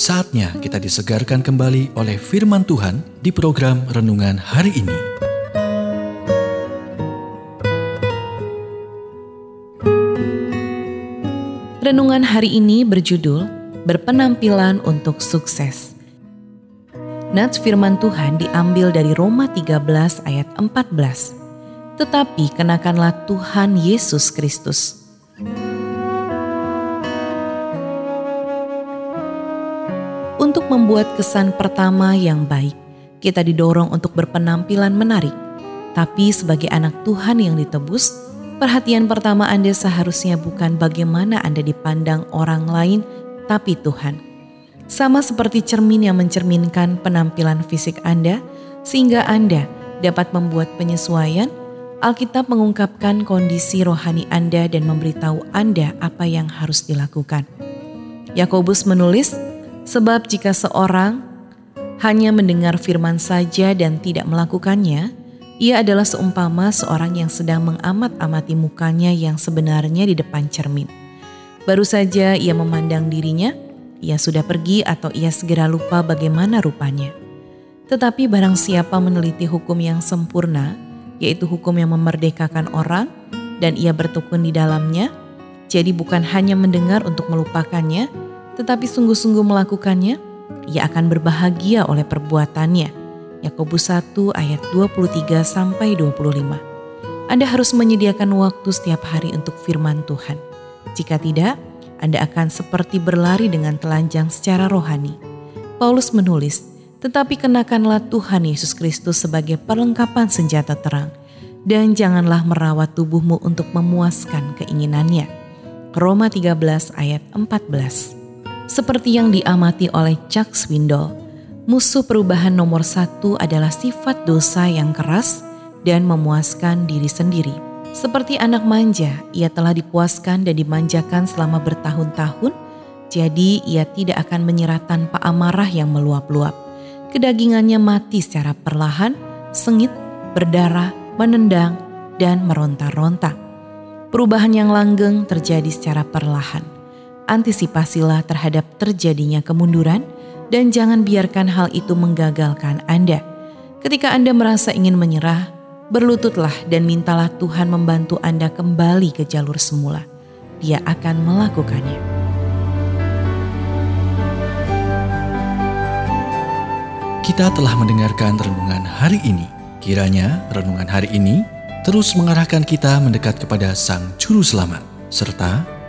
Saatnya kita disegarkan kembali oleh firman Tuhan di program renungan hari ini. Renungan hari ini berjudul Berpenampilan untuk Sukses. Nats firman Tuhan diambil dari Roma 13 ayat 14. Tetapi kenakanlah Tuhan Yesus Kristus Untuk membuat kesan pertama yang baik, kita didorong untuk berpenampilan menarik. Tapi sebagai anak Tuhan yang ditebus, perhatian pertama Anda seharusnya bukan bagaimana Anda dipandang orang lain, tapi Tuhan. Sama seperti cermin yang mencerminkan penampilan fisik Anda, sehingga Anda dapat membuat penyesuaian, Alkitab mengungkapkan kondisi rohani Anda dan memberitahu Anda apa yang harus dilakukan. Yakobus menulis, Sebab jika seorang hanya mendengar firman saja dan tidak melakukannya, ia adalah seumpama seorang yang sedang mengamat-amati mukanya yang sebenarnya di depan cermin. Baru saja ia memandang dirinya, ia sudah pergi atau ia segera lupa bagaimana rupanya. Tetapi barang siapa meneliti hukum yang sempurna, yaitu hukum yang memerdekakan orang, dan ia bertekun di dalamnya, jadi bukan hanya mendengar untuk melupakannya, tetapi sungguh-sungguh melakukannya, ia akan berbahagia oleh perbuatannya. Yakobus 1 ayat 23 sampai 25. Anda harus menyediakan waktu setiap hari untuk firman Tuhan. Jika tidak, Anda akan seperti berlari dengan telanjang secara rohani. Paulus menulis, tetapi kenakanlah Tuhan Yesus Kristus sebagai perlengkapan senjata terang, dan janganlah merawat tubuhmu untuk memuaskan keinginannya. Roma 13 ayat 14 seperti yang diamati oleh Chuck Swindoll, musuh perubahan nomor satu adalah sifat dosa yang keras dan memuaskan diri sendiri. Seperti anak manja, ia telah dipuaskan dan dimanjakan selama bertahun-tahun, jadi ia tidak akan menyerah tanpa amarah yang meluap-luap. Kedagingannya mati secara perlahan, sengit, berdarah, menendang, dan meronta-ronta. Perubahan yang langgeng terjadi secara perlahan antisipasilah terhadap terjadinya kemunduran dan jangan biarkan hal itu menggagalkan Anda. Ketika Anda merasa ingin menyerah, berlututlah dan mintalah Tuhan membantu Anda kembali ke jalur semula. Dia akan melakukannya. Kita telah mendengarkan renungan hari ini. Kiranya renungan hari ini terus mengarahkan kita mendekat kepada Sang Juru Selamat, serta